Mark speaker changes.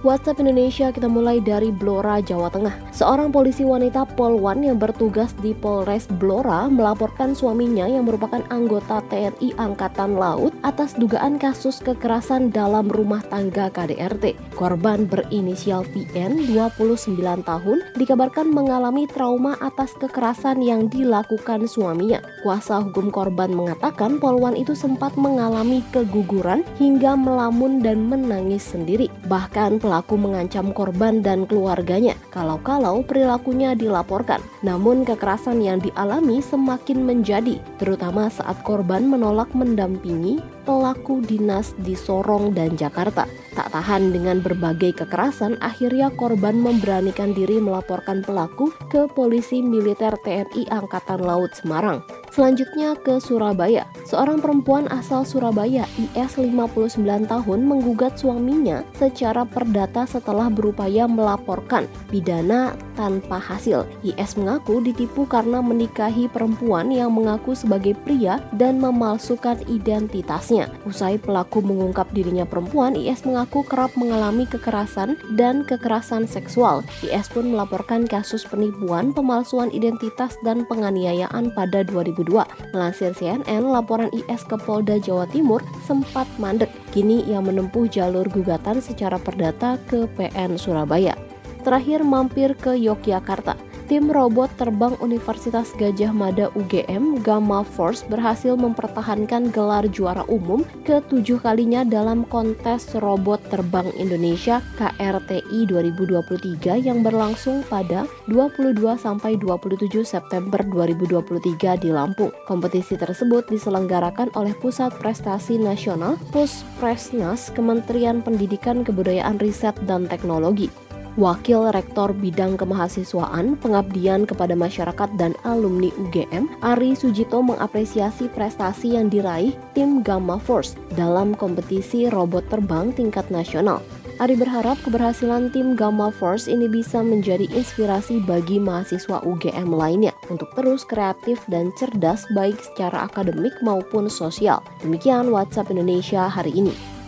Speaker 1: WhatsApp Indonesia kita mulai dari Blora, Jawa Tengah. Seorang polisi wanita Polwan yang bertugas di Polres Blora melaporkan suaminya yang merupakan anggota TNI Angkatan Laut atas dugaan kasus kekerasan dalam rumah tangga KDRT. Korban berinisial VN, 29 tahun, dikabarkan mengalami trauma atas kekerasan yang dilakukan suaminya. Kuasa hukum korban mengatakan Polwan itu sempat mengalami keguguran hingga melamun dan menangis sendiri. Bahkan pelaku mengancam korban dan keluarganya kalau-kalau perilakunya dilaporkan. Namun kekerasan yang dialami semakin menjadi, terutama saat korban menolak mendampingi pelaku dinas di Sorong dan Jakarta. Tak tahan dengan berbagai kekerasan, akhirnya korban memberanikan diri melaporkan pelaku ke polisi militer TNI Angkatan Laut Semarang. Selanjutnya ke Surabaya. Seorang perempuan asal Surabaya, IS 59 tahun, menggugat suaminya secara perdata setelah berupaya melaporkan pidana tanpa hasil. IS mengaku ditipu karena menikahi perempuan yang mengaku sebagai pria dan memalsukan identitasnya. Usai pelaku mengungkap dirinya perempuan, IS mengaku kerap mengalami kekerasan dan kekerasan seksual. IS pun melaporkan kasus penipuan, pemalsuan identitas dan penganiayaan pada 2000 2022. Melansir CNN, laporan IS ke Polda Jawa Timur sempat mandek. Kini ia menempuh jalur gugatan secara perdata ke PN Surabaya. Terakhir mampir ke Yogyakarta tim robot terbang Universitas Gajah Mada UGM Gamma Force berhasil mempertahankan gelar juara umum ke tujuh kalinya dalam kontes robot terbang Indonesia KRTI 2023 yang berlangsung pada 22 sampai 27 September 2023 di Lampung. Kompetisi tersebut diselenggarakan oleh Pusat Prestasi Nasional Puspresnas Kementerian Pendidikan Kebudayaan Riset dan Teknologi. Wakil Rektor Bidang Kemahasiswaan, Pengabdian kepada Masyarakat dan Alumni UGM, Ari Sujito mengapresiasi prestasi yang diraih tim Gamma Force dalam kompetisi robot terbang tingkat nasional. Ari berharap keberhasilan tim Gamma Force ini bisa menjadi inspirasi bagi mahasiswa UGM lainnya untuk terus kreatif dan cerdas baik secara akademik maupun sosial. Demikian WhatsApp Indonesia hari ini.